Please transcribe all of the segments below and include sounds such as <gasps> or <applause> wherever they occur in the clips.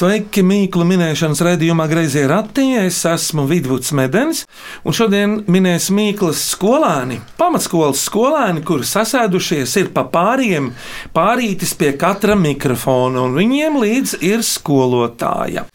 Sveiki, Mīklu minēšanas raidījumā Greizie rati. Es esmu Vidvuds Medens, un šodien minēs Mīklas skolēni, pamatskolas skolēni, kuri sasēdušies ir pa pāriem, pārītis pie katra mikrofona, un viņiem līdz ir skolotāja.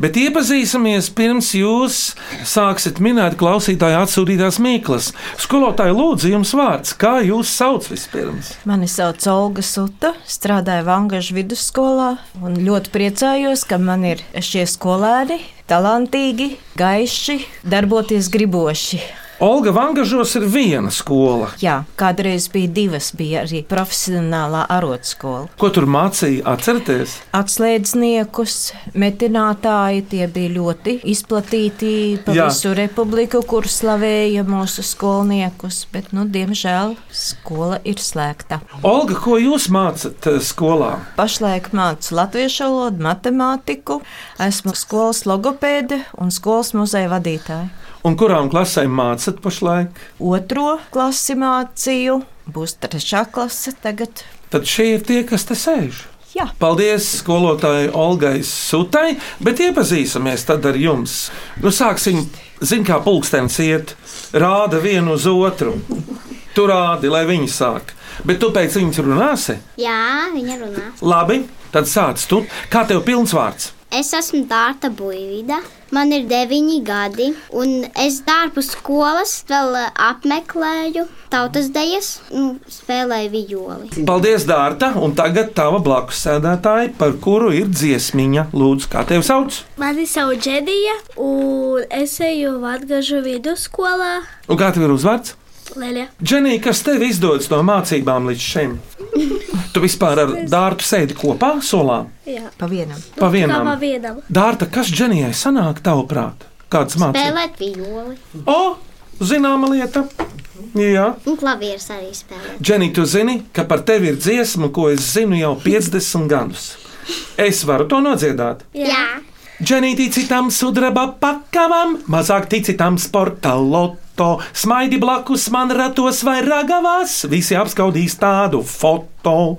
Bet iepazīsimies pirms jūs sāksiet minēt klausītāju atsūtītās Mīklas. Skolotāja, lūdzu, jums vārds, kā jūs sauc vispirms? Mani sauc Olga Suta, strādāju Vangažu vidusskolā un ļoti priecājos, ka man ir šie skolēni, talantīgi, gaiši, darboties griboši. Olga Vangažos ir viena skola. Jā, kādreiz bija divas, bija arī profesionālā arotskola. Ko tur mācīja? Atcerieties! Atslēdzniekus, metinātāji, tie bija ļoti izplatīti pa Jā. visu republiku, kur slavēja mūsu skolniekus, bet, nu, diemžēl, skola ir slēgta. Olga, ko jūs mācat eh, skolā? Pašlaik mācu latviešu valodu, matemātiku, esmu skolas logopēde un skolas muzeja vadītāja. Un kurām klasēm mācat pašlaik? Otro klasi mācīju, būs trešā klase tagad. Tad šie ir tie, kas te sēž. Jā. Paldies skolotājai Olgai Sutai, bet iepazīsimies tad ar jums. Nu, sāksim, zin kā pulkstenis iet, rāda vienu uz otru. Tu rādi, lai viņi sāk. Bet tu pēc viņas runāsi? Jā, viņa runā. Labi, tad sāc tu. Kā tev pilns vārds? Es esmu Dārta Buļvida. Man ir deviņi gadi, un es ārpus skolas vēl eh, apmeklēju tautas dejas un spēlēju vijoli. Paldies, Dārta, un tagad tava blakus sēdētāja, par kuru ir dziesmiņa. Lūdzu, kā tevi sauc? Mani sauc Džedija, un es eju Latvijas vidusskolā. Un kā tev ir uzvārds? Lēļa. Dženija, kas tev izdodas no mācībām līdz šim? <laughs> Tu vispār ar Dārtu sēdi kopā solā? Jā, Pa vienam. Pa kā vienam. pa vienam. Dārta, kas Dženijai sanāk tavuprāt? Kādas mācības? Spēlēt vijoli O, zināma lieta. Jā. un klavierus arī spēlēt. Dženija, tu zini, ka par tevi ir dziesma, ko es zinu jau 50 gadus. Es varu to nodziedāt. Jā, Dženija tici tam sudraba pakavam, mazāk tici tam sporta loto. Smaidi blakus man ratos vai ragavās, visi apskaudīs tādu foto.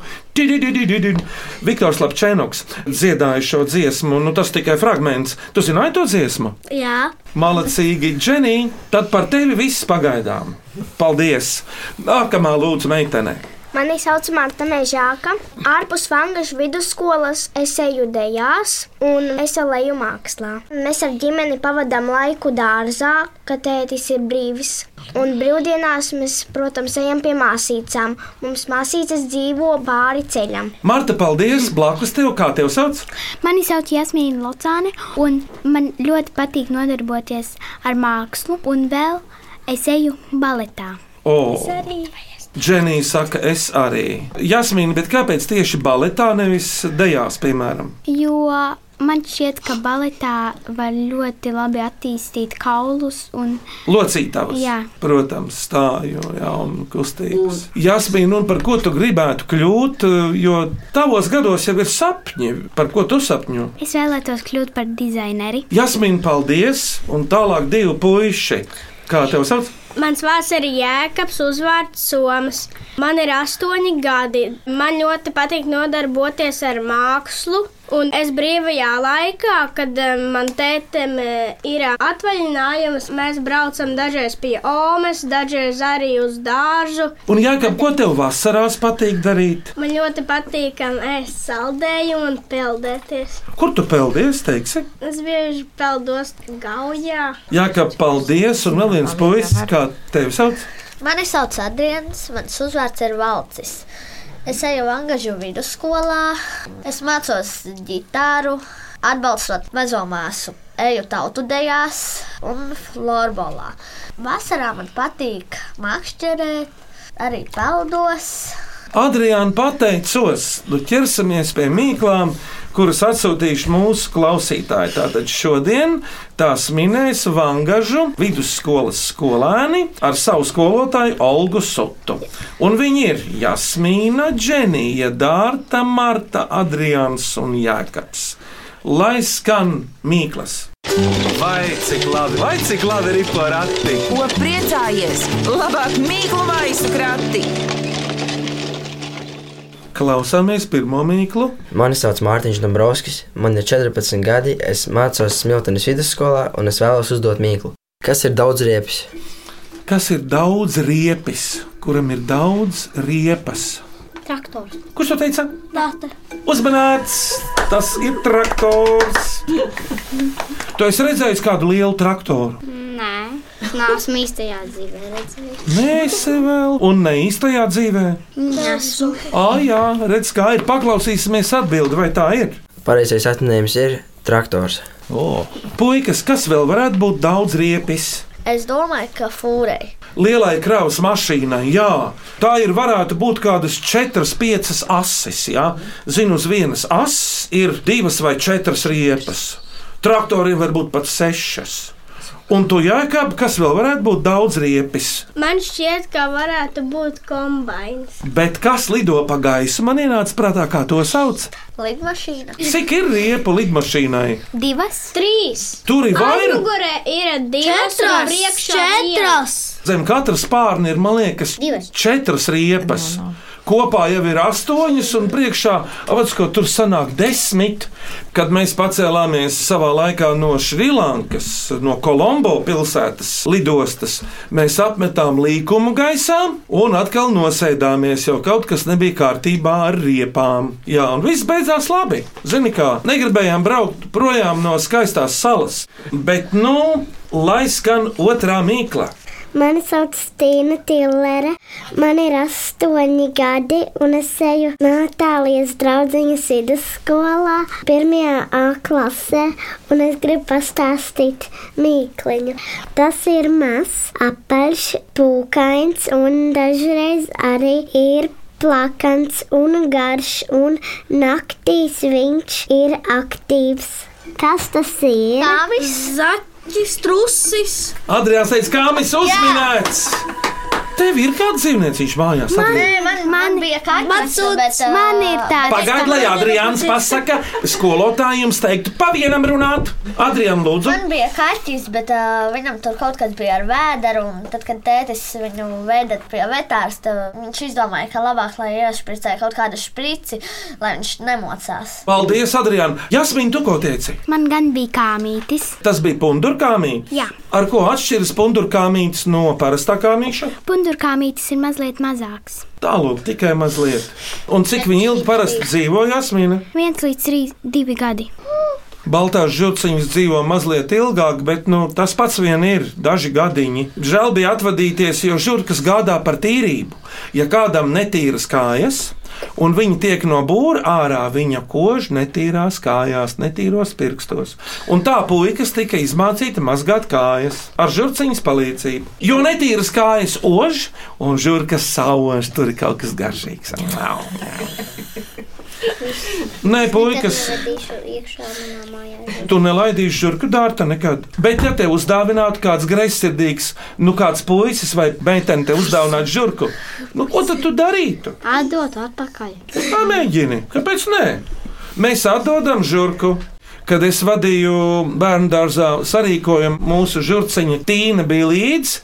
Viktors Lapčēnoks dziedāja šo dziesmu, nu tas tikai fragments. Tu zināji to dziesmu? Jā, Malacīgi, Dženija, tad par tevi viss pagaidām. Paldies! Nākamā lūdzu meitene. Mani sauc Marta Mežāka. Ārpus Vangažu vidusskolas es eju dejās un es eju mākslā. Mēs ar ģimeni pavadām laiku dārzā, kad tētis ir brīvis. Un brīvdienās mēs, protams, ejam pie māsīcām. Mums māsīcas dzīvo pāri ceļam. Marta, paldies! Blakus tev, kā tev sauc? mani sauc Jasmīna Locāne, un man ļoti patīk nodarboties ar mākslu, un vēl es eju baletā. O, Arī Dženija saka, es arī. Jasmīna, bet kāpēc tieši baletā, nevis dejās, piemēram? Jo man šķiet, ka baletā var ļoti labi attīstīt kaulus un Locītavas. Jā. Protams, stāju jā, un kustības. Jasmīna, un par ko tu gribētu kļūt, jo tavos gados jau ir sapņi. Par ko tu sapņo? es vēlētos kļūt par dizaineri. Jasmīna, paldies! Un tālāk divi puiši. Kā tev sauc? Mans vārds ir Jēkabs, uzvārds Somas. Man ir astoņi gadi. Man ļoti patīk nodarboties ar mākslu. Un es brīvajā laikā, kad eh, man tētim eh, ir atvaļinājums, mēs braucam dažreiz pie Omas, dažreiz arī uz dārzu. Un, Jākab, ko tev vasarās patīk darīt? Man ļoti patīk um, ēst saldējumu un peldēties. Kur tu peldies, teiksi? Es bieži peldos gaujā. Jākab, paldies! Un vēl viens puisis, kā tevi sauc? Mani sauc Adrians, mans uzvārds ir Valcis. Es eju Angažu vidusskolā, es mācos ģitāru, atbalstot mazo māsu. Eju tautu dejās un florbolā. Vasarā man patīk makšķerēt, arī peldos. Adriāna pateicos, nu ķersimies pie mīklām. Kuras atsūtījuši mūsu klausītāji. Tātad šodien tās minēs Vangažu vidusskolas skolēni ar savu skolotāju Olgu Sutu. Un viņi ir Jasmīna, Dženija, Dārta, Marta, Adrians un Jēkabs. Lai skan mīklas! Vai cik labi, vai cik labi ir porakti? Ko priecājies? Labāk mīklu maisu krati! Klausāmies pirmo mīklu. Mani sauc Mārtiņš Dombrovskis, man ir 14 gadi, es mācos Smiltenes vidusskolā un es vēlos uzdot mīklu. Kas ir daudz riepis? Kas ir daudz riepis, kuram ir daudz riepas? Traktors. Kurš to teica? Dāta. Uzmanīts! Tas ir traktors! Tu esi redzējis kādu lielu traktoru? Nē, es neesmu īstajā dzīvē redzējis. Nē, es vēl, un ne īstajā dzīvē. Nesu. Ah, jā, redz, kā ir. Paklausīsimies atbildi, vai tā ir. Pareizais atminējums ir traktors. Oh. Puikas, kas vēl varētu būt daudz riepis? Es domāju, ka fūrei. Lielai kravas mašīnai, jā, tā ir varētu būt kādas 4, 5 asis. Jā. Zinu, uz vienas asis ir divas vai četras riepas. Traktoriem var būt pat sešas. Un tu jēkab, kas vēl varētu būt daudz riepis. Man šķiet, ka varētu būt kombains. Bet kas lido pa gaisu, man ienāca prātā, kā to sauc? Lidmašīna. Cik ir riepu lidmašīnai? Divas. Trīs. Tur ir vairāk. Aizmugurē ir divas, un priekšā viena. Zem katra spārna ir, man liekas, Divas. četras riepas. Kopā jau ir astoņas, un priekšā avotsko, tur sanāk desmit. Kad mēs pacēlāmies savā laikā no Šrilankas, no Kolombo pilsētas lidostas, mēs apmetām līkumu gaisā un atkal nosēdāmies, jo kaut kas nebija kārtībā ar riepām. Jā, un viss beidzās labi. Zini, kā negribējām braukt projām no skaistās salas, bet nu, lai skan otrā mīkla. Mani sauc Stīna Tillere, man ir astoņi gadi, un es eju Natālijas draudziņas vidusskolā, pirmajā A klasē, un es gribu pastāstīt mīkliņu. Tas ir mazs, apaļš, pūkains, un dažreiz arī ir plakans un garš, un naktīs viņš ir aktīvs. Kas tas ir? Kāvis zaķis, trusis. Adrians teica, kā mēs uzminēts! Tev ir kāda dzīvniecīša mājās? Adrian? Nē, man, man bija kaķis, bet uh, man ir tāds. Pagaid, lai Adrians pasaka, skolotāji jums teiktu, pa vienam runāt. Adrian, lūdzu. Man bija kaķis, bet uh, viņam tur kaut kas bija ar vēderu. un Tad, kad tētis viņu veda pie vetārsta, viņš izdomāja, ka labāk, lai iešpricē kaut kādu šprici, lai viņš nemocās. Paldies, Adrian. Jasmīn, tu ko teici? Man gan bija kāmītis. Tas bija pundurkāmītis. Jā. Ar ko atšķiras pundurkāmītis no parastā kāmīša? Pundurkāmītis ir mazliet mazāks. Tālāk, tikai mazliet. Un cik viņi ilgi parasti dzīvo, Jasmīna? Viens līdz trīs, divi gadi. Baltās žurciņas dzīvo mazliet ilgāk, bet nu, tas pats vien ir daži gadiņi. Žēl bija atvadīties, jo žurkas gādā par tīrību. Ja kādam netīras kājas, un viņi tiek no būra ārā, viņa kož netīrās kājās, netīros pirkstos. Un tā puikas tika izmācīta mazgāt kājas ar žurciņas palīdzību. Jo netīras kājas ož, un žurkas sauž, tur ir kaut kas garšīgs. <laughs> Nē, puikas. Tu nelaidīsi žurku dārta nekad. Bet, ja te uzdāvinātu kāds greizsirdīgs, nu kāds puisis vai meitene te uzdāvinātu žurku, nu ko tad tu darītu? Atdot atpakaļ. Pamēģini, kāpēc nē? Mēs atdodam žurku. Kad es vadīju bērnu dārzā sarīkojumu, mūsu žurciņa Tīna bija līdzi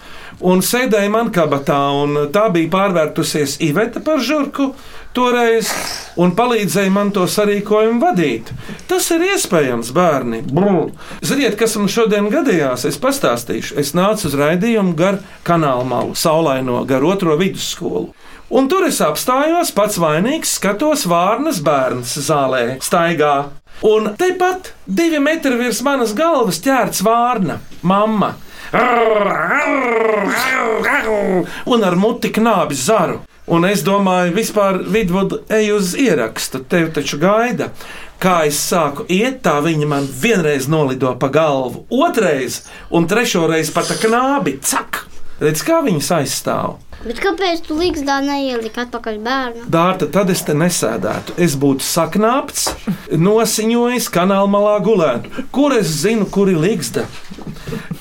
un sēdēja man kabatā. un Tā bija pārvērtusies Iveta par žurku toreiz un palīdzēja man to sarīkojumu vadīt. Tas ir iespējams, bērni. Brr. Ziniet, kas man šodien gadījās? Es pastāstīšu. Es nācu uz raidījumu gar kanāla malu, saulaino, gar otro vidusskolu. Un tur es apstājos, pats vainīgs, skatos vārnas bērns zālē, staigā. Un tepat divi metri virs manas galvas ķērts vārna, mamma. Un ar muti knābi zaru. Un es domāju, vispār vidvudu ej uz ierakstu, tevi taču gaida. Kā es sāku iet, tā viņa man vienreiz nolido pa galvu, otrreiz un trešoreiz pat knābi. Cak! Redz, kā viņas aizstāv. Bet kāpēc tu līgzdā neieliki atpakaļ bērnu? Dārta, tad es te nesēdētu. Es būtu saknāpts, nosiņojis, kanāla malā gulētu. Kur es zinu, kur ir līgzda?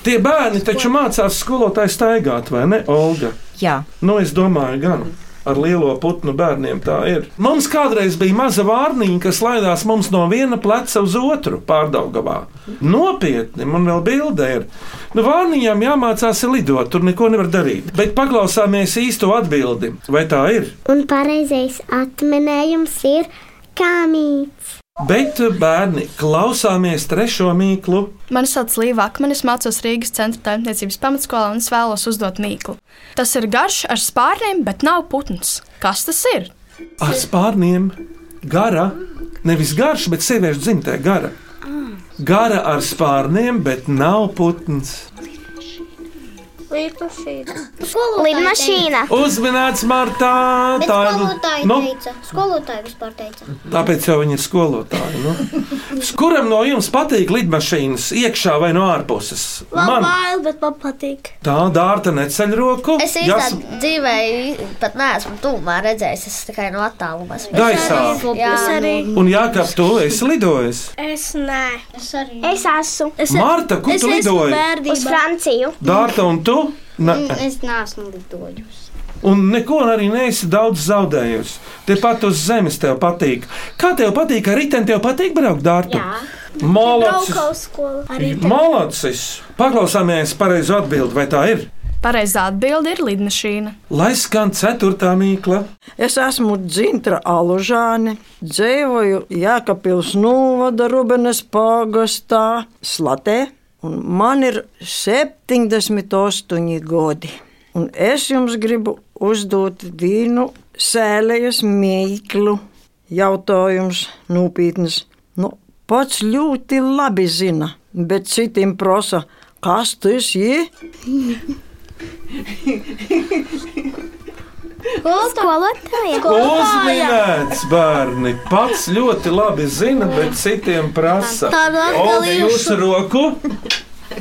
Tie bērni taču mācās skolotāju staigāt, vai ne, Olga? Jā, Nu, es domāju, gan. Ar lielo putnu bērniem tā ir. Mums kādreiz bija maza vārniņa, kas laidās mums no viena pleca uz otru pārdaugavā. Nopietni, man vēl bilde ir. Nu, vārniņām jāmācās lidot, tur neko nevar darīt. Bet paklausāmies īsto atbildi. Vai tā ir? Un pareizais atminējums ir kāmīts. Bet, bērni, klausāmies trešo mīklu. Mani sauc Līva Akmenis, mācos Rīgas centra taimniecības pamatskolā un es vēlos uzdot mīklu. Tas ir garš ar spārniem, bet nav putns. Kas tas ir? Ar spārniem, gara, nevis garš, bet sieviešu dzimtē gara. Gara ar spārniem, bet nav putns. Lidmašīna. Uzminēts Martā! Bet Tā skolotāja nu, teica. Skolotāja vispār teica. tāpēc jau viņi ir skolotāji. Nu. Kuram no jums patīk lidmašīnas iekšā vai no ārpuses? Man bail, bet man patīk. tā dārta neceļ roku. Es Jas- dzīvē pat neesmu tūmā redzējis, es tikai no attāluma esmu. Gaisā. Jā, arī. Un Jākap, tu esi lidojis. Es nē. Es arī. Es esmu. Es Marta, kur tu lidoji? Uz Franciju. Dārta un tu? Ne. Mm, Es neesmu lidojusi. Un neko arī neesi daudz zaudējusi. Tepat uz zemes tev patīk. Kā tev patīk, ar riteni tev patīk braukt skolu. Arī Malacis! Paklausāmies pareizo atbildi, vai tā ir? Pareizā atbilde ir lidmašīna. Lai skan ceturtā mīkla. Es esmu Dzintra Alužāne, dzīvoju Jēkabpils novada Rubenes pāgastā Slatē, un man ir 78 gadi. Un es jums gribu uzdot vienu sēlējas mīklu jautājums nopietns. Nu, pats ļoti labi zina, bet citiem prasa, kas tas ir? <laughs> skolotāja. Uzminēts bērni pats ļoti labi zina, bet citiem prasa. Olga, jūsu roku.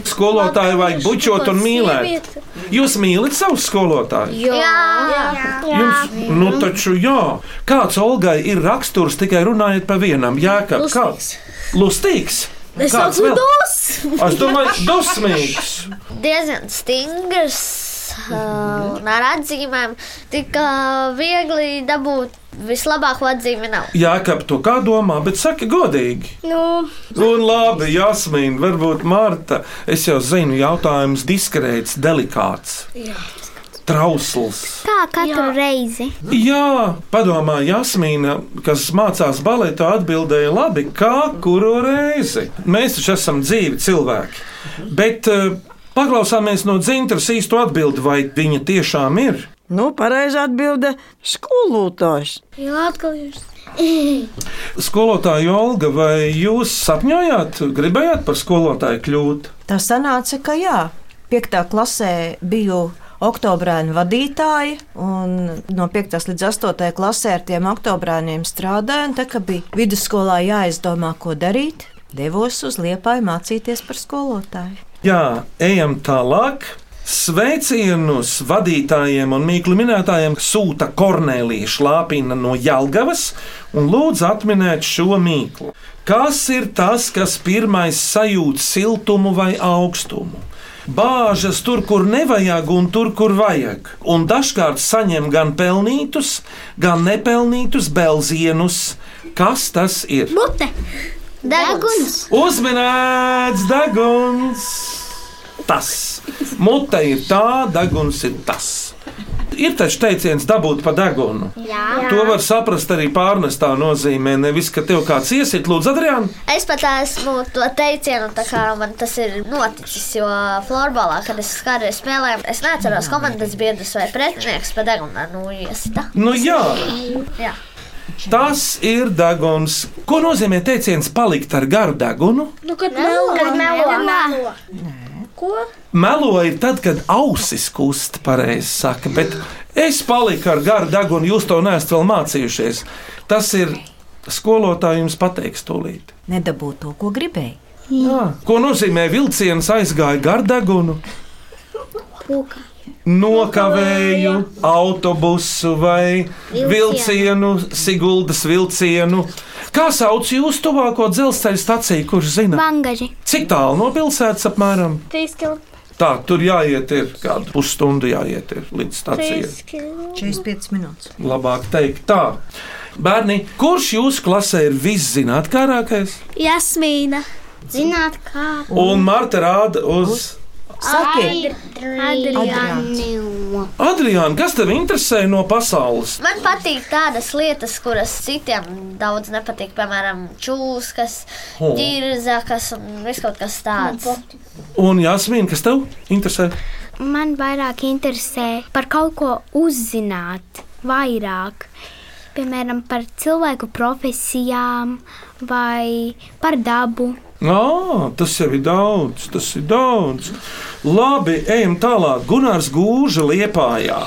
Skolotāju vajag bučot un mīlēt. Jūs mīlat savus skolotājus? Jā. Jums, nu taču jā. Kāds Olgai ir raksturs tikai runājot par vienam? Jā, kā kāds? Lustīgs. Es Kāds esmu dos. Es domāju, dusmīgs. diezgan stingrs. Un ar atzīmēm tik viegli dabūt vislabāko atzīmi nav. Jā, kā tu kā domā, bet saki godīgi. Nu, Un labi, Jasmīna, varbūt Marta. Es jau zinu, jautājums diskrēts, delikāts, trausls. kā katru Jā. reizi. Jā, padomā, Jasmīna, kas mācās baletu, atbildēja labi, kā kuru reizi. Mēs taču esam dzīvi cilvēki. Bet uh, paklausāmies no dzintras īsto atbildi, vai viņa tiešām ir. Nu, pareizā atbilde - skolotājs. Jā, atkal jūs. <laughs> Skolotāja Olga, vai jūs sapņojāt, gribējāt par skolotāju kļūt? tā sanāca, ka jā, piektā klasē biju. Oktobrāņu vadītāji, un no 5. līdz 8. klasē ar tiem oktobrāņiem strādāju. un Tā kā bija vidusskolā jāizdomā, ko darīt, devos uz Liepāju mācīties par skolotāju. Jā, ejam tālāk. Sveicienus vadītājiem un mīklu minētājiem sūta Kornelija Šlāpina no Jelgavas un lūdz atminēt šo mīklu. Kas ir tas, kas pirmais sajūt siltumu vai augstumu? Bāžas tur, kur nevajag, un tur, kur vajag. Un dažkārt saņem gan pelnītus, gan nepelnītus belzienus. Kas tas ir? Mute. Deguns. Uzminēts deguns! Tas mute ir tā, deguns ir tas. Ir taču teiciens dabūt pa degunu. Jā. To var saprast arī pārnestā nozīmē. Nevis, ka tev kāds iesit, lūdzu, Adrian. Es pat esmu to teicienu, tā kā man tas ir noticis, jo florbolā, kad es kādreiz spēlēju, es neatceros komandas biedrus vai pretinieks pa degunā, nu, iesita. Nu jā, Jā. tas ir deguns. Ko nozīmē teiciens palikt ar garu degunu? Nu, kad melo. Kad melo. Melo. Ko? Meloja tad, kad ausis kust, pareizi saka, bet es paliku ar garu degunu, jūs to neesat vēl mācījušies. Tas ir skolotāji jums pateiks tūlīt. Nedabūt to, ko gribēju. Jā. Ko nozīmē vilciens aizgāja gar degunu? Pūka. Nokavēju autobusu vai vilcienu, Siguldas vilcienu. Kā sauc jūsu tuvāko dzelzceļa staciju, kurš zina? Vangaži. Cik tālu no pilsētas apmēram? Trīs km. Tā, tur jāiet ir kādu pusstundu jāiet ir līdz stacijai. 45 minūtes. Labāk teikt tā. Bērni, kurš jūsu klasē ir viszinātkārākais? Jasmīna. Zināt, kā Un Marta rāda uz Saki, Adriānu. Adriānu, kas tev interesē no pasaules? Man patīk tādas lietas, kuras citiem daudz nepatīk. Piemēram, čūskas, O. ģirzakas un viss kaut kas tāds. Un Jāsmīna, kas tev interesē? Man vairāk interesē par kaut ko uzzināt, vairāk. Piemēram, par cilvēku profesijām vai par dabu. Jā, tas jau ir daudz, tas ir daudz. Labi, ejam tālāk. Gunārs Gūža liepājā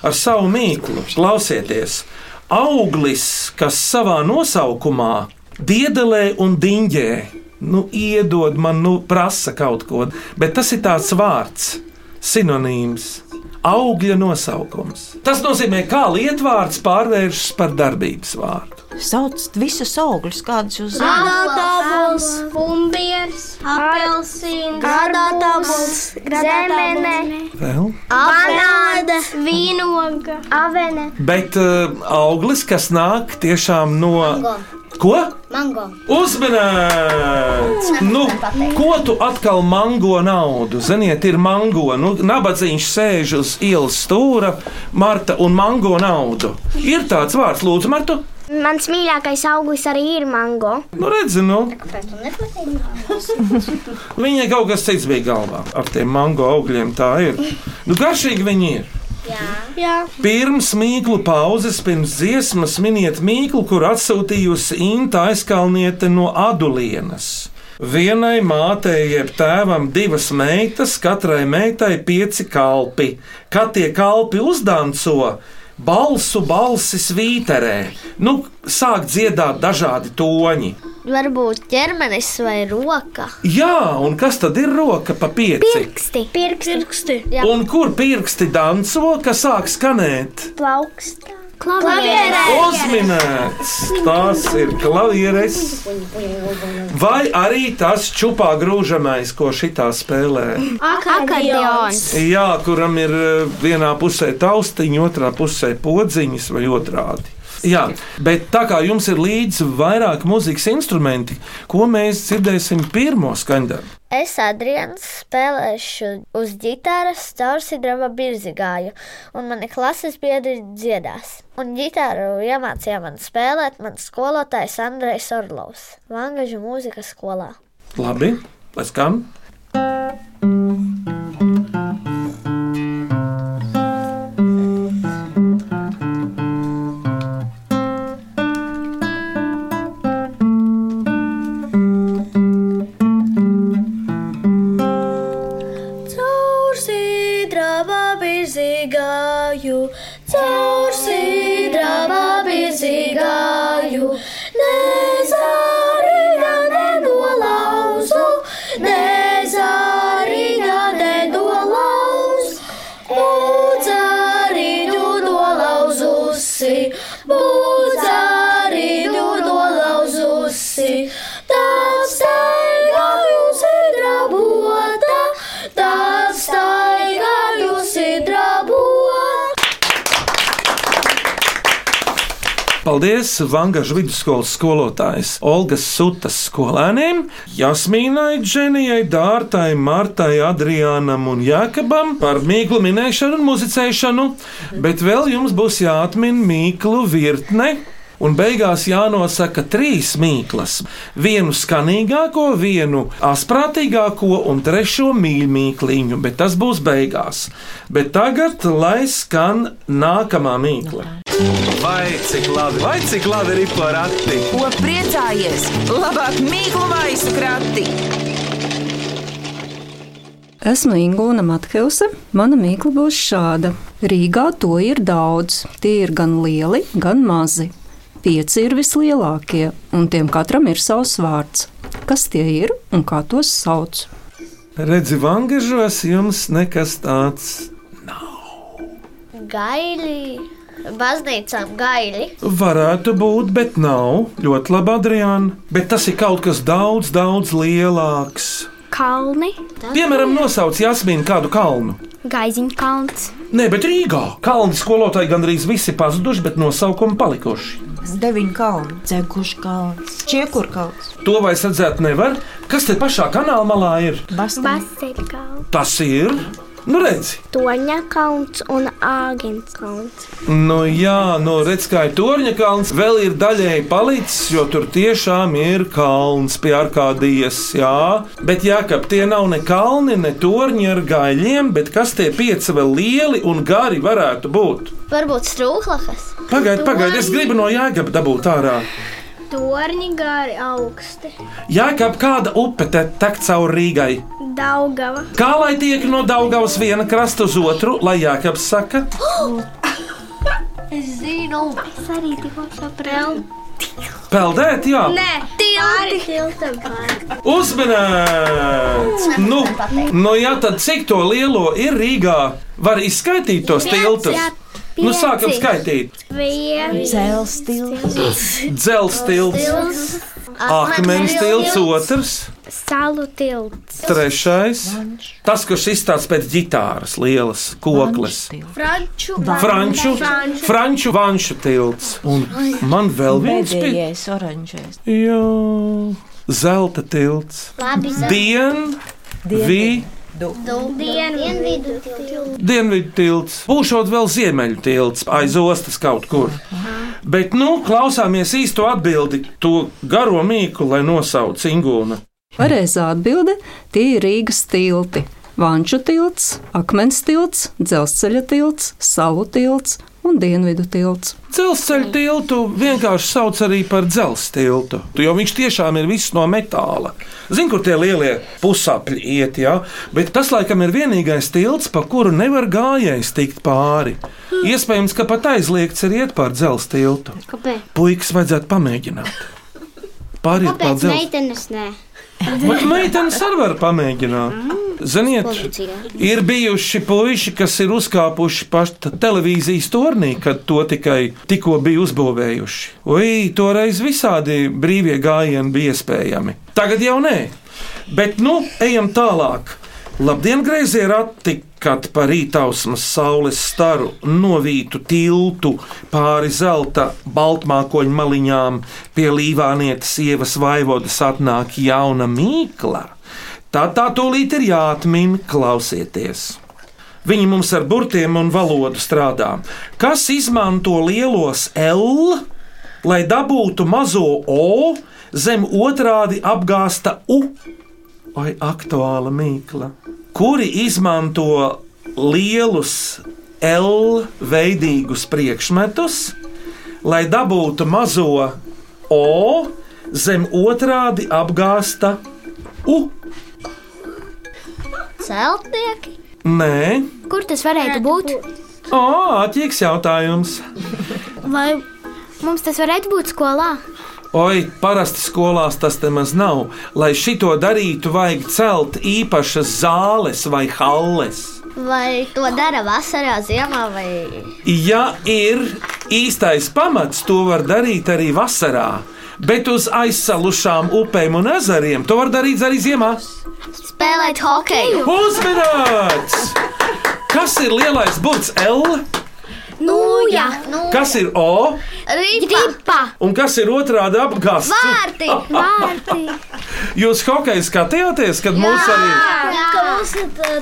ar savu mīklu. Klausieties, auglis, kas savā nosaukumā diedelē un diņģē, nu, iedod man, nu, prasa kaut ko, bet tas ir tāds vārds, sinonīms. Augļa nosaukums. Tas nozīmē, kā lietvārds pārvēršas par darbības vārdu. Sauc visus augļus, kādus jūs zināt. Granātābols, pumpieris, apelsīns, Granātābols, zemene, Vēl? banāna, vīnoga, avene. Bet uh, auglis, kas nāk tiešām no. Ko? Mango. Uzmanīts! Nu, ko tu atkal mango naudu? Ziniet, ir mango. Nu, nabadzīgs sēž uz ielas stūra, Marta un mango naudu. Ir tāds vārds, lūdzu, Marta. Mans mīļākais auglis arī ir mango. Nu, redzi, nu. <laughs> Viņai kaut kas cits bija galvā. Ar tiem mango augļiem tā ir. Nu, garšīgi viņi ir. Jā. Pirms mīklu pauzes, pirms dziesmas miniet mīklu, kur atsūtījusi Inta aizkalniete no Adulienas. Vienai mātei, jeb tēvam, divas meitas, katrai meitai pieci kalpi. Kad tie kalpi uzdanco, balsu balsis vīterē, nu, sāk dziedāt dažādi toņi. Varbūt ķermenis vai roka. Jā, un kas tad ir roka pa pieci? Pirksti. Pirksti. Jā. Un kur pirksti danco, kas sāk skanēt? Plaukstā. Uzminēts, tas ir klavieres. Vai arī tas čupā grūžamais, ko šitā spēlē? Akordeons. Jā, kuram ir eh, vienā pusē taustiņa, otrā pusē podziņas vai otrādi. Jā, bet tā kā jums ir līdzi vairāk mūzikas instrumenti, ko mēs dzirdēsim pirmo skaņdarbu? Es, Adrians, spēlēšu uz ģitāras caursidraba birzigāju, un mani klases biedri dziedās. Un ģitāru iemācīja man spēlēt mans skolotājs Andrejs Orlovs, Vangažu mūzikas skolā. Labi, lai skan. Caur Vangažu vidusskolas skolotājs Olgas Sutas skolēniem, Jasmīnai, Dženijai, Dārtai, Martai, Adriānam un Jākabam par mīklu minēšanu un muzicēšanu, bet vēl jums būs jāatmin mīklu virkne. Un beigās jānosaka trīs mīklas. Vienu skanīgāko, vienu asprātīgāko un trešo mīļākliņu, bet tas būs beigās. Bet tagad lai skan nākamā mīkla. Vai cik labi, vai cik labi ir porakti? Ko priecājies? Labāk mīklu maisu krati! Esmu Ingūna Mathilse. Mana mīkla būs šāda. Rīgā to ir daudz. Tie ir gan lieli, gan mazi. Pieci ir vislielākie, un tiem katram ir savs vārds. Kas tie ir un kā tos sauc? Redzi, vangažos jums nekas tāds nav. gaļi, baznīcām gaļi. Varētu būt, bet nav. Ļoti labi, Adriāna. Bet tas ir kaut kas daudz, daudz lielāks. Kalni, Piemēram, nosauc Jasmīnu kādu kalnu. Gaiziņa kalns, Nē, bet Rīgā kalni skolotāji gandrīz visi pazuduši, bet nosaukumi palikuši. Deviņu kalnu, dzegušu kalns, čiekur kalns. To vairs redzēt nevar. Kas te pašā kanāla malā ir? Basteļa kalns, Tas ir. Nu, redzi, Toņa kalns un āgens kalns. nu, jā, nu, redz, kā ir torņa kalns. Vēl ir daļēji palicis, jo tur tiešām ir kalns pie arkādijas. Jā, bet jākap tie nav ne kalni, ne torņi ar gaļiem, bet kas tie pieci vēl lieli un gari varētu būt? Varbūt strūklakas. Pagaid, pagaid, es gribu no jēgaba dabūt ārā. Torņi gari augsti. Jākap kāda upe te tek cauri Rīgai. Daugava. Kā lai tiek no Daugavas viena krasta uz otru, lai Jākaps saka? <gasps> Es zinu, es arī tikko sapratu. Peldēt, jā. Nē. Tiltam. Uzmanīts! Nu, nu, jā, tad cik to lielo ir Rīgā? Var izskaidrot tos tiltus. Nu, sākam skaitīt. Viens. Dzelzstils. Dzelzstils, akmens tilts, otrs, Salu tilts. trešais. Tas, kurš izstāsta pēc ģitāras, lielas kokles. Franču. Franču, franču vanšu tilts. Un man vēl viens bija. Pēdējais oranžais. Jā, zelta tilts. Labi, zelta. Dien, vi, Dienvidu tilts. dienvidu tilts. Būšot vēl ziemeļu tilts aiz ostas kaut kur. Bet, nu, klausāmies īsto atbildi, to garo mīklu, lai nosauc Ingūna. Pareizā atbilde - tie ir Rīgas tilti. Vanču tilts, akmens tilts, dzelzceļa tilts, salu tilts un dienvidu tilts. Dzelzceļa tiltu vienkārši sauc arī par dzelzceļa tiltu, jo viņš tiešām ir viss no metāla. Zini, kur tie lielie pusapļi iet, jā, bet tas laikam ir vienīgais tilts, pa kuru nevar gājējis tikt pāri. Iespējams, ka pat aizliegts ir iet pār dzelzceļa tiltu. Kāpēc? Puikas vajadzētu pamēģināt. Pāriet pār Kāpēc dzelzceļa. meitenes nē? Bet meitenes arī var pamēģināt. Ziniet, ir bijuši puiši, kas ir uzkāpuši pašā televīzijas turnī, kad to tikai tikko bija uzbūvējuši. Ui, toreiz visādi brīvie gājieni bija iespējami. Tagad jau nē. Bet nu, ejam tālāk. Labdien, grazēji rati, kad pa rītausmas saules staru novītu tiltu pāri zelta baltmākoņu maliņām pie līvānietes sievas vaivodas atnāk jauna mīkla. Tā tā tūlīt ir jāatmin, klausieties. Viņi mums ar burtiem un valodu strādā. Kas izmanto lielos L, lai dabūtu mazo O zem otrādi apgāsta U? Vai aktuāla mīkla? Kuri izmanto lielus L veidīgus priekšmetus, lai dabūtu mazo O zem otrādi apgāsta U? Celtnieki. Nē, Kur tas varētu būt? O, attīks jautājums. Vai mums tas varētu būt skolā? Oi, parasti skolās tas nemaz nav. Lai šito darītu, vajag celt īpašas zāles vai halles. Vai to dara vasarā, ziemā vai Ja ir īstais pamats, to var darīt arī vasarā. Bet uz aizsalušām upēm un ezeriem to var darīt arī ziemā. spēlēt hokeju? Uzmanīts! Kas ir lielais burts L? Nūja, Kas ir O? Rīpa! Un kas ir otrādi apgāsts? Vārti! <laughs> vārti. Jūs hokeju skatījāties, kad mūs arī.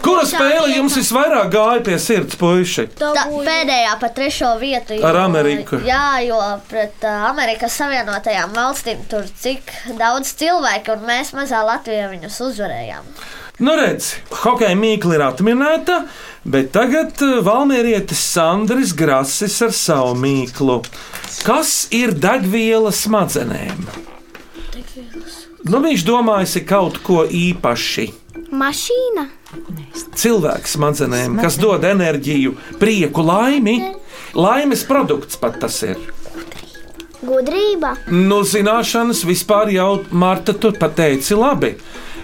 Kura spēle jums visvairāk gāja pie sirds, puiši? Tā, pēdējā pa trešo vietu. Ar Ameriku. Jā, jo pret Amerikas Savienotajām valstīm tur cik daudz cilvēku, un mēs mazā Latvijā viņus uzvarējām. Nu, redz, hokeja mīkla ir atminēta, bet tagad eh, valmierietis Sandris Grasis ar savu mīklu. Kas ir degviela smadzenēm? Nu, viņš domājas kaut ko īpaši. Mašīna, Cilvēks smadzenēm, kas dod enerģiju, prieku, laimi. Laimes produkts pat tas ir. Gudrība. Nu, zināšanas vispār jau Marta tur pateici labi.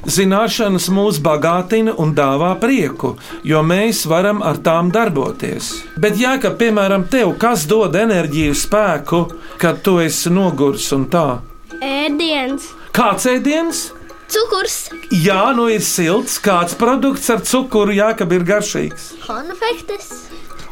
Zināšanas mūs bagātina un dāvā prieku, jo mēs varam ar tām darboties. Bet, ja, ka, piemēram, tev kas dod enerģiju, spēku, kad tu esi nogurs un tā, Ēdiens, kāds ēdiens? Cukurs, Jā, nu ir silts, kāds produkts ar cukuru, jā, ka ir garšīgs. konfektes,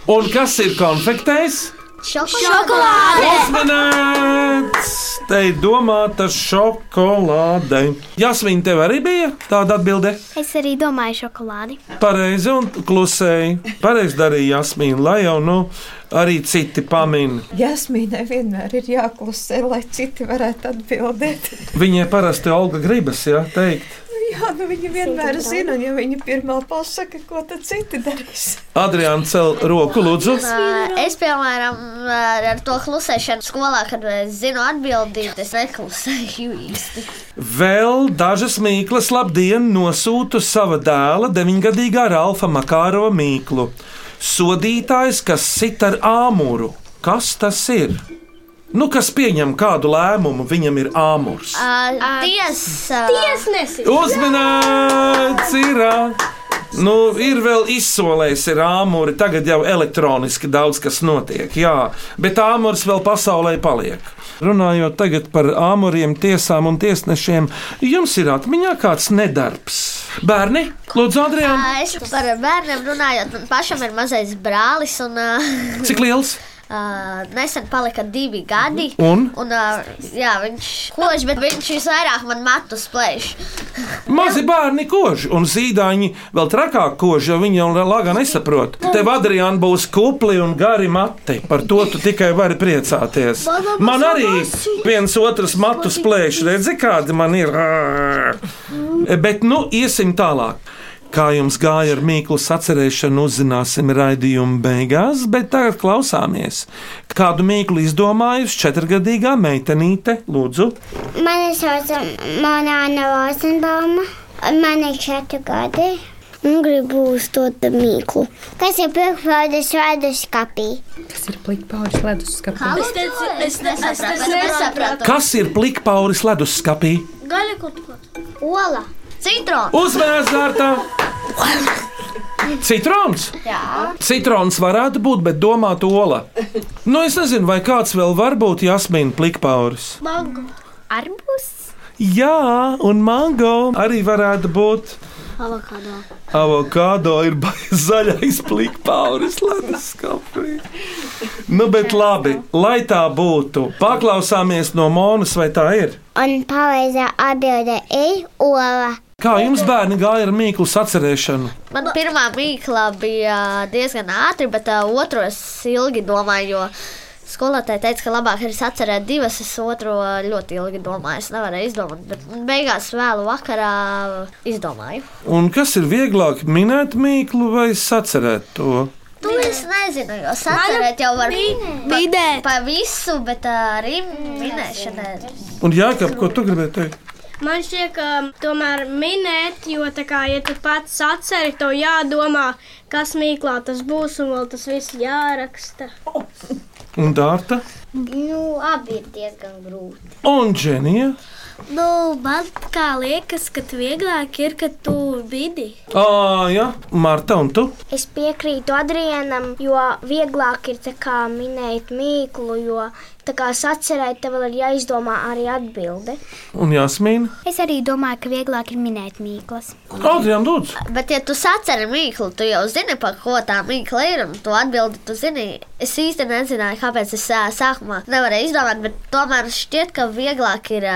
Un kas ir konfektēs? Šokolāde. Uzmanīts! Te ir domāta šokolāde. Jasmīna, tev arī bija tāda atbilde? Es arī domāju šokolādi. Pareizi un klusēji. Pareizi darīja Jasmīna, lai jau nu arī citi pamin. Jasmīnai vienmēr ir jāklusē, lai citi varētu atbildēt. Viņai parasti Olga gribas, jā, teikt. Jā, nu viņa vienmēr zina, un ja viņa pirmā pasaka, ko tad citi darīs. Adriāna cel roku, lūdzu. Es, piemēram, ar to klusēšanu skolā, kad es zinu atbildīt, es neklusēju īsti. Vēl dažas mīklas labdien nosūtu sava dēla deviņgadīgā Ralfa Makārova mīklu. Sodītājs, kas sit ar āmuru. Kas tas ir? Nu, kas pieņem kādu lēmumu, viņam ir āmurs. Tiesa. tiesnesis. Uzmanīts! Ir, nu, ir vēl izsolējis, ir āmuri. Tagad jau elektroniski daudz kas notiek, jā, bet āmurs vēl pasaulē paliek. Runājot tagad par āmuriem, tiesām un tiesnešiem, jums ir atmiņā kāds nedarbs. Bērni, lūdzu, Adriāna, Ā, Es par bērniem runājot, man pašam ir mazais brālis, un ā, cik liels? Ā, nesen palika divi gadi. Un? Un, ā, jā, viņš kož, bet viņš visvairāk man matus plēš. <laughs> Mazi bērni kož, un zīdaiņi vēl trakāk kož, jo viņi jau laga nesaprot. Tev, Adriāna, būs kupli un gari mati. Par to tu tikai vari priecāties. <laughs> Man arī viens otrs matus plēš, redzi, kādi man ir. Bet, nu, iesim tālāk. Kā jums gāja ar mīklu sacerēšanu, uzzināsim raidījuma beigās, bet tagad klausāmies. Kādu mīklu izdomājusi četrgadīgā meitenīte, lūdzu? Mani sauc Monāna Rozenbauma. Man ir četri gadi. Un gribu uzdot mīklu. Kas ir pirkstpaudas ledus skapī? Tas ir plikpauris leduskapī. Es teicu, es, ne, es, es nesapratu. Kas ir plikpauris leduskapī? Gaļa kaut ko. Ola, citrons. Uzmanības kārtā! Citrons? Jā. Citrons varētu būt, bet domāt ola. Nu, es nezinu, vai kāds vēl var būt jasmīna plikpauris. Mango. Arbūs. Jā, un mango arī varētu būt. Avokado. Avokado ir <laughs> zaļais plikpauris, leduskapī. Nu, bet labi, lai tā būtu. Paklausāmies no Monas, vai tā ir? Un pareizā atbilde ir ola. Kā jums bērni gāja ar mīklu sacerēšanu? Man pirmā mīkla bija diezgan ātri, bet uh, otru es ilgi domāju, jo skolotāja teica, ka labāk ir sacerēt divas. Es otru ļoti ilgi domāju, es nevarēju izdomāt, bet beigās vēlu vakarā izdomāju. Un kas ir vieglāk minēt mīklu vai sacerēt to? To es nezinu, jo sacerēt jau var Vidēt. pa visu, bet arī minēšana. Un Jākap, ko tu gribēji teikt? Man šķiet, ka tomēr minēt, jo tā kā, ja tu pats atceri, to jādomā, kas mīklā tas būs, un vēl tas viss jāraksta. <laughs> Un Dārta? Nu, abi ir diezgan grūti. Un Dženija? Nu, man kā liekas, ka vieglāk ir, kad tu bidi. Ā, jā, Marta, un tu? Es piekrītu Adrianam, jo vieglāk ir kā minēt mīklu, jo tā kā sacerēt, tev vēl ir jāizdomā arī atbilde. Un Jasmīna? Es arī domāju, ka vieglāk ir minēt mīklas. Adrian, lūdzu! Bet, ja tu saceri mīklu, tu jau zini, par ko tā mīkla ir, un tu atbildi, tu zini. Es īsti nezināju, kāpēc es sākumā nevarēju izdomāt, bet tomēr šķiet, ka vieglāk ir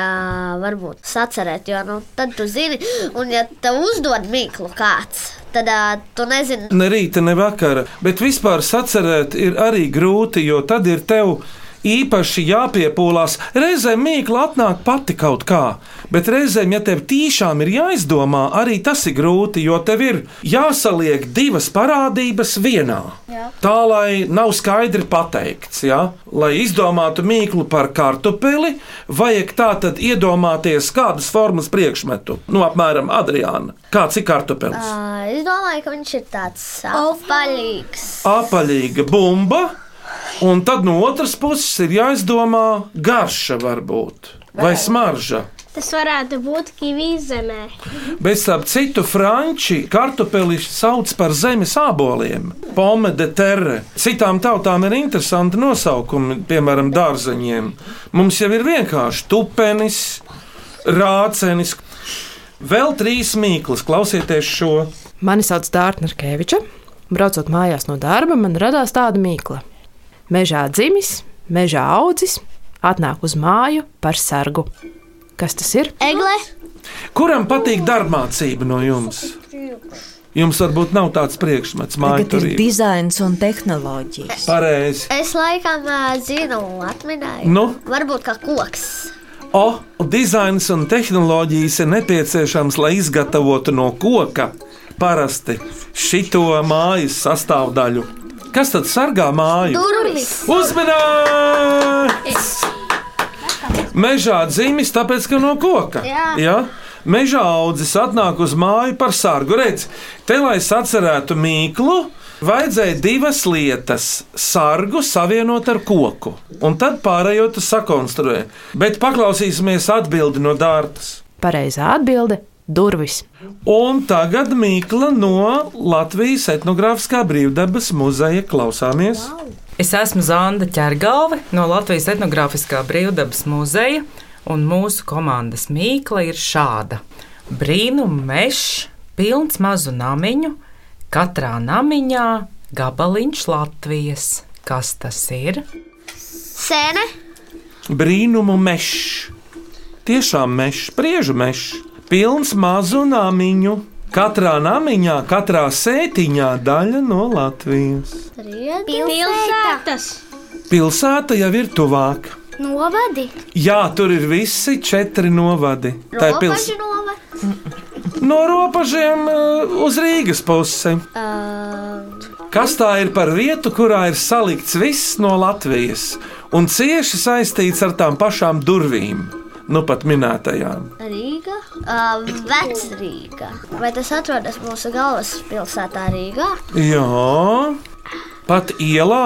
varbūt sacerēt, jo nu, tad tu zini, un ja tev uzdod mīklu kāds, tad ā, tu nezini. Ne rīta, ne vakara, bet vispār sacerēt ir arī grūti, jo tad ir tev īpaši jāpiepūlās. Reizēm mīkla atnāk pati kaut kā, bet reizēm, ja tev tiešām ir jāizdomā, arī tas ir grūti, jo tev ir jāsaliek divas parādības vienā. Jā. Tā lai nav skaidri pateikts, ja? lai izdomātu mīklu par kartupeli, vajag tā tad iedomāties kādas formas priekšmetu, nu, apmēram Adriāna. Kāds ir kartupelis? Ā, Es domāju, ka viņš ir tāds apaļīgs. apaļīga bumba, un tad no otras puses ir jāizdomā garša, varbūt, vai smarža. Tas varētu būt kivijas zemē. Bet starp citu, franči kartupeli sauc par zemes āboliem. Pomme de terre. Citām tautām ir interesanti nosaukumi, piemēram, dārzeņiem. Mums jau ir vienkārši tupenis, rācenis. Vēl trīs mīklas, klausieties šo. Mani sauc Dārta Narkeviča. Braucot mājās no darba, man radās tāda mīkla. Mežā dzimis, mežā audzis, atnāk uz māju par sargu. Kas tas ir? Egle. Kuram patīk darbmācība no jums? Jums varbūt nav tāds priekšmets, Tagad ir dizains un tehnoloģijas. Pareizi. Es laikam zinu, atminēju. Nu? Varbūt kā koks. O, dizains un tehnoloģijas ir nepieciešams, lai izgatavotu no koka parasti šito mājas sastāvdaļu. Kas tad sargā māju? Durvis. Uzmanīts! Mežā dzimis, tāpēc ka no koka. Jā. Ja? Mežā audzis atnāk uz māju par sargu. Redz, te lai sacerētu mīklu, vajadzēja divas lietas - sargu savienot ar koku, un tad pārējo tu sakonstruē. Bet paklausīsimies atbildi no dārtas. Pareizā atbilde - durvis. Un tagad mīkla no Latvijas etnogrāfiskā brīvdabas muzeja klausāmies. Es esmu Zanda Čergalve no Latvijas etnogrāfiskā brīvdabas muzeja, un mūsu komandas mīkla ir šāda: Brīnum mežs, pilns mazu namiņu, katrā namiņā gabaliņš Latvijas. Kas tas ir? Sēne. Brīnumu mežs. Tiešām mežs, priežu mežs, pilns mazu namiņu. Katrā namiņā, katrā sētiņā daļa no Latvijas. Pilsētas. Pilsēta jau ir tuvāk. Novadi. Jā, tur ir visi četri novadi. Tā ir pils... Robežu novada. no robežiem uh, uz Rīgas pusi. Kas tā ir par vietu, kurā ir salikts viss no Latvijas un cieši saistīts ar tām pašām durvīm, nu pat minētajām? Rīga. Uh, Vecrīga. Vai tas atrodas mūsu galvaspilsētā Rīgā? Jā, pat ielā,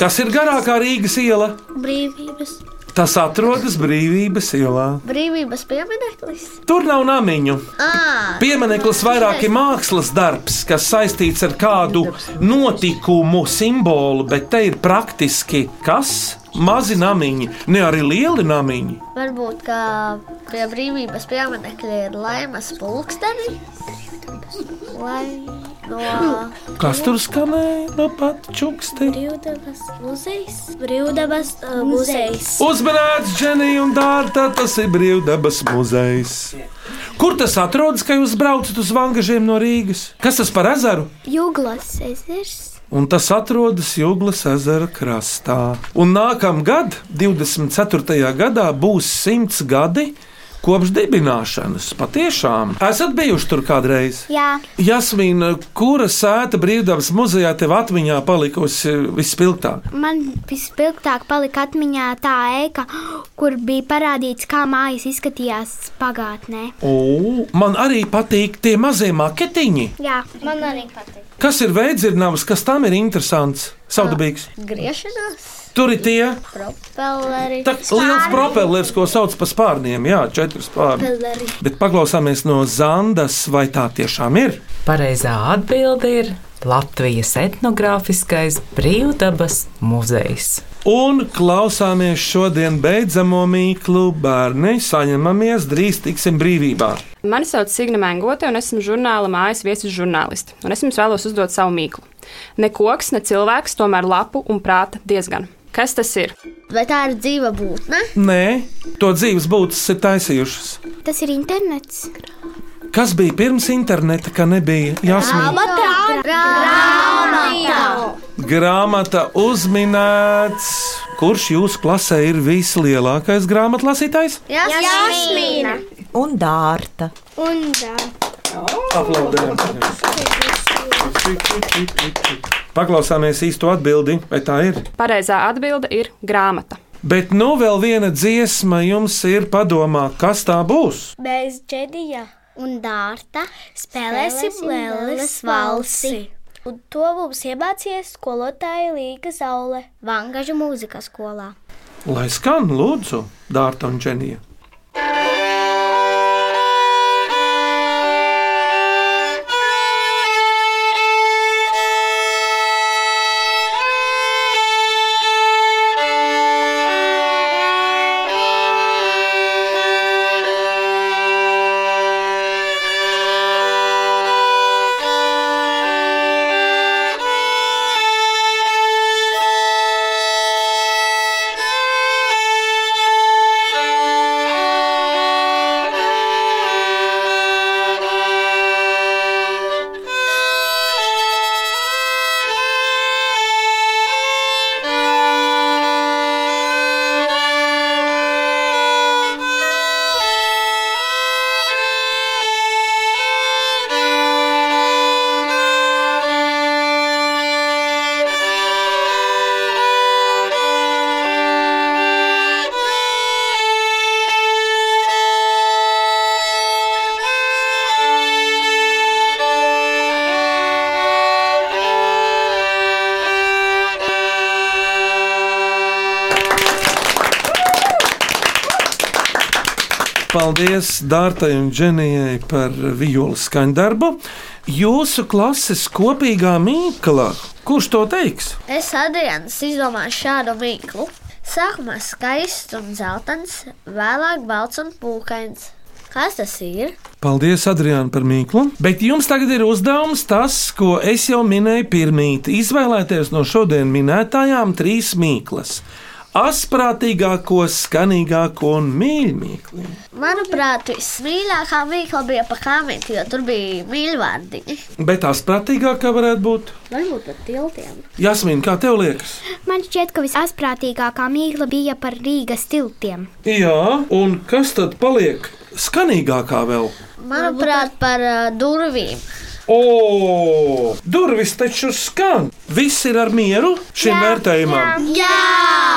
kas ir garākā Rīgas iela, Brīvības. Tas atrodas Brīvības ielā. Brīvības piemineklis. Tur nav namiņu. Ah, Piemineklis vairāk ir mākslas darbs, kas saistīts ar kādu notikumu simbolu, bet te ir praktiski kas? Mazi namiņi, ne arī lieli namiņi. varbūt kā pie brīvības pieminekļa ir laimas pulksteni. No Kas tur skanēja? No pat čuksti. Brīvdabas muzejs. Brīvdabas uh, muzejs. Uzmanīts, Dženija un Dārta, tas ir brīvdabas muzejs. Kur tas atrodas, kad jūs braucat uz vangažiem no Rīgas? Kas tas par ezeru? Jūglas ezers. Un tas atrodas Jūglas ezera krastā. Un nākamgad, 24. gadā, būs simts gadi kopš dibināšanas. Patiešām, esat bijuši tur kādreiz? Jā. Jasmīna, kura sēta brīvdabas muzejā tev atmiņā palikusi vispilgtāk? Man vispilgtāk palika atmiņā tā ēka, kur bija parādīts, kā mājas izskatījās pagātnē. O, man arī patīk tie mazie maketiņi. Jā, Man arī patīk. Kas ir veidzirnavas, kas tam ir interesants? Saudabīgs. griešanās, Tur ir tie propelleri. tā, liels propellers, ko sauc par spārniem. Jā, četri spārni. Propelleri. Bet paklausāmies no Zandas, vai tā tiešām ir? Pareizā atbilde ir Latvijas etnogrāfiskais brīvdabas muzejs. Un klausāmies šodien beidzamo mīklu bērni, saņemamies, drīz tiksim brīvībā. Mani sauc Signe Mangote, un esmu žurnāla mājas viesis žurnālisti. Un es jums vēlos uzdot savu mīklu. Ne koks, ne cilvēks, tomēr lapu un prāta diezgan. Kas tas ir? Vai tā ir dzīva būtne? Nē, to dzīves būtnes ir taisījušas. tas ir internets. Kas bija pirms interneta, ka nebija jāsmīt? Grāmata! Grāmata uzminēts. Kurš jūsu klasē ir vislielākais grāmatlasītājs? Jasmīna! Un dārta. Un tā. Aplaudējam! Paklausāmies īsto atbildi, vai tā ir? Pareizā atbilde ir grāmata. Bet nu vēl viena dziesma jums ir padomā, kas tā būs. Mēs ģēdījā un dārta spēlēsim Lēlas valsi. Un to mums iemācījies skolotāja Līga Zaule. Vangažu mūzikas skolā. Lai skan, lūdzu, Dārta un Dženija. Paldies Dārtai un Dženijai par vijolu skaņdarbu. Jūsu klases kopīgā mīkla, kurš to teiks? Es Adrians izdomāju šādu mīklu. Sākumā skaists un zeltains, vēlāk balts un pūkains. Kas tas ir? Paldies, Adriāna, par mīklu. Bet jums tagad ir uzdevums tas, ko es jau minēju pirmīt. Izvēlēties no šodien minētajām trīs mīklas. Asprātīgāko, skanīgāko un mīļāko. Manuprāt, vismīļākā mīkla bija pa kāmīti, jo tur bija mīļvārdiņi. Bet asprātīgākā varētu būt. Varbūt par tiltiem. Jasmīna, kā tev liekas? Man šķiet, ka visasprātīgākā mīkla bija par Rīgas tiltiem. Jā, un kas tad paliek skanīgākā vēl? Manuprāt, par uh, durvīm. O, durvis taču skan. Viss ir ar mieru šim vērtējumam. Jā!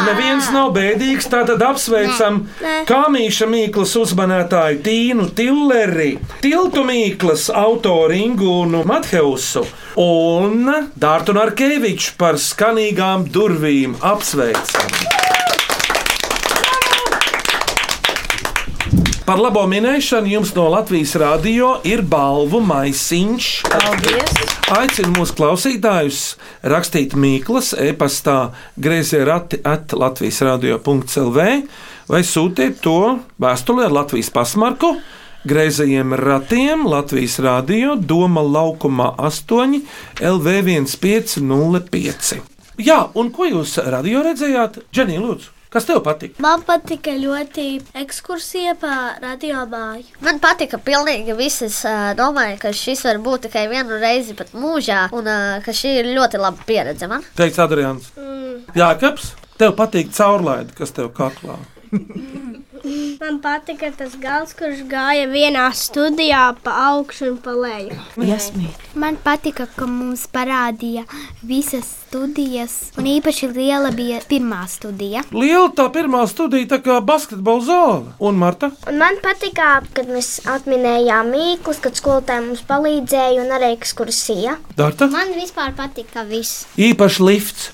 Neviens nav bēdīgs, tātad apsveicam. Kāmīša Mīklas uzmanētāju Tīnu Tilleri, Tiltu Mīklas autoru Ingūnu Matheusu un Dārtu Narkeviču par skanīgām durvīm apsveicam. Par labo minēšanu jums no Latvijas radio ir balvu maisiņš. Paldies! Aicinu mūsu klausītājus rakstīt mīklas e-pastā grazē rati at Latvijas radio.clv vai sūtiet to vēstuli ar Latvijas pasmarku. Greizajiem ratiem Latvijas Rādio Doma laukumā 8 LV1505. Jā, un ko jūs radio redzējāt? Dženī, lūdzu, kas tev patika? Man patika ļoti ekskursija pa radio māju. Man patika pilnīgi viss. Es domāju, ka šis var būt tikai vienu reizi pat mūžā, un ka šī ir ļoti laba pieredze man. Teiks Adrians. Mm. Jākaps, tev patīk caurlaidi, kas tev kaklā. <laughs> Man patika tas gals, kurš gāja vienā studijā pa augšu un pa leju. Man patika, ka mums parādīja visas studijas, un īpaši liela bija pirmā studija. Liela tā pirmā studija, tā kā basketbola zāle. Un Marta? Un man patika, kad mēs atminējām mīklus, kad skolotāji mums palīdzēja un arī ekskursija. Dārta? Man vispār patika viss. Īpaši lifts.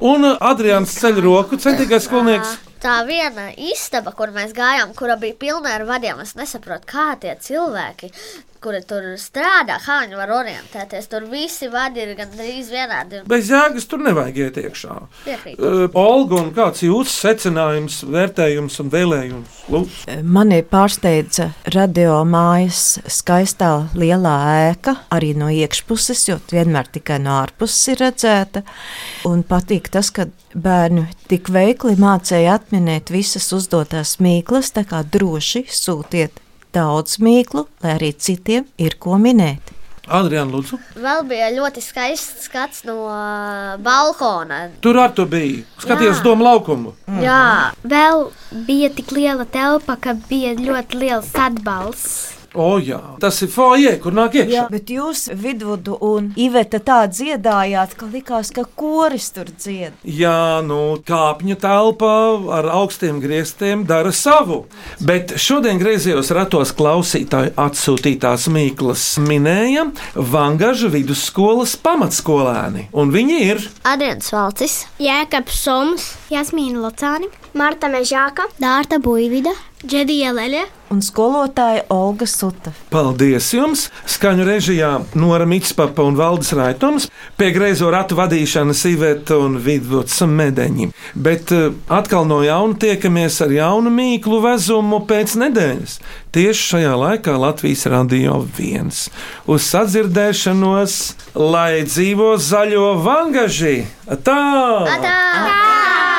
Un Adrians ceļ roku, centīgais skolnieks. Tā viena istaba, kur mēs gājām, kura bija pilna ar vadiem, es nesaprotu, kā tie cilvēki, kuri tur strādā, kā viņi var orientēties. Tur visi vadi ir gandrīz vienādi. Bez jēgas tur nevajag iet iekšā. Piekrītu. Uh, Olga, un kāds ir jūsu secinājums, vērtējums un vēlējums? Lūdzu. Mani pārsteidza radio mājas skaistā lielā ēka, arī no iekšpuses, jo vienmēr tikai no ārpuses ir redzēta. Un patīk tas, ka bērni tik veikli mācīja atminēt visas uzdotās mīklas, tā kā droši sūtiet daudz mīklu, lai arī citiem ir ko minēt. Adrian, lūdzu. Vēl bija ļoti skaists skats no balkona. Tur ar to bija. Skaties, doma laukumu. Jā, Vēl bija tik liela telpa, ka bija ļoti liels atbalsts. O, jā, tas ir foje, kur nāk iekšā. Jā, bet jūs, Vidvudu un Iveta, tā dziedājāt, ka likās, ka koris tur dzied. Jā, nu, kāpņu telpa ar augstiem griestiem dara savu. Bet šodien griezījos ratos klausītāju atsūtītās mīklas minēja Vangažu vidusskolas pamatskolēni. Un viņi ir Adrians Valcis, Jēkabs Soms, Jasmīna Locāni, Marta Mežāka, Dārta Buivida, Džedija Leļa. Un skolotāja Olga Suta. Paldies jums! Skaņu režijā Nora Mitspapa un Valdis Raitons, pie greizo ratu vadīšanas Iveta un Vidvuds Medeņi. Bet eh, atkal no jauna tiekamies ar jaunu mīklu vezumu pēc nedēļas. Tieši šajā laikā Latvijas radio viens. Uz sadzirdēšanos, lai dzīvo zaļo vangaži! Tā! Atā!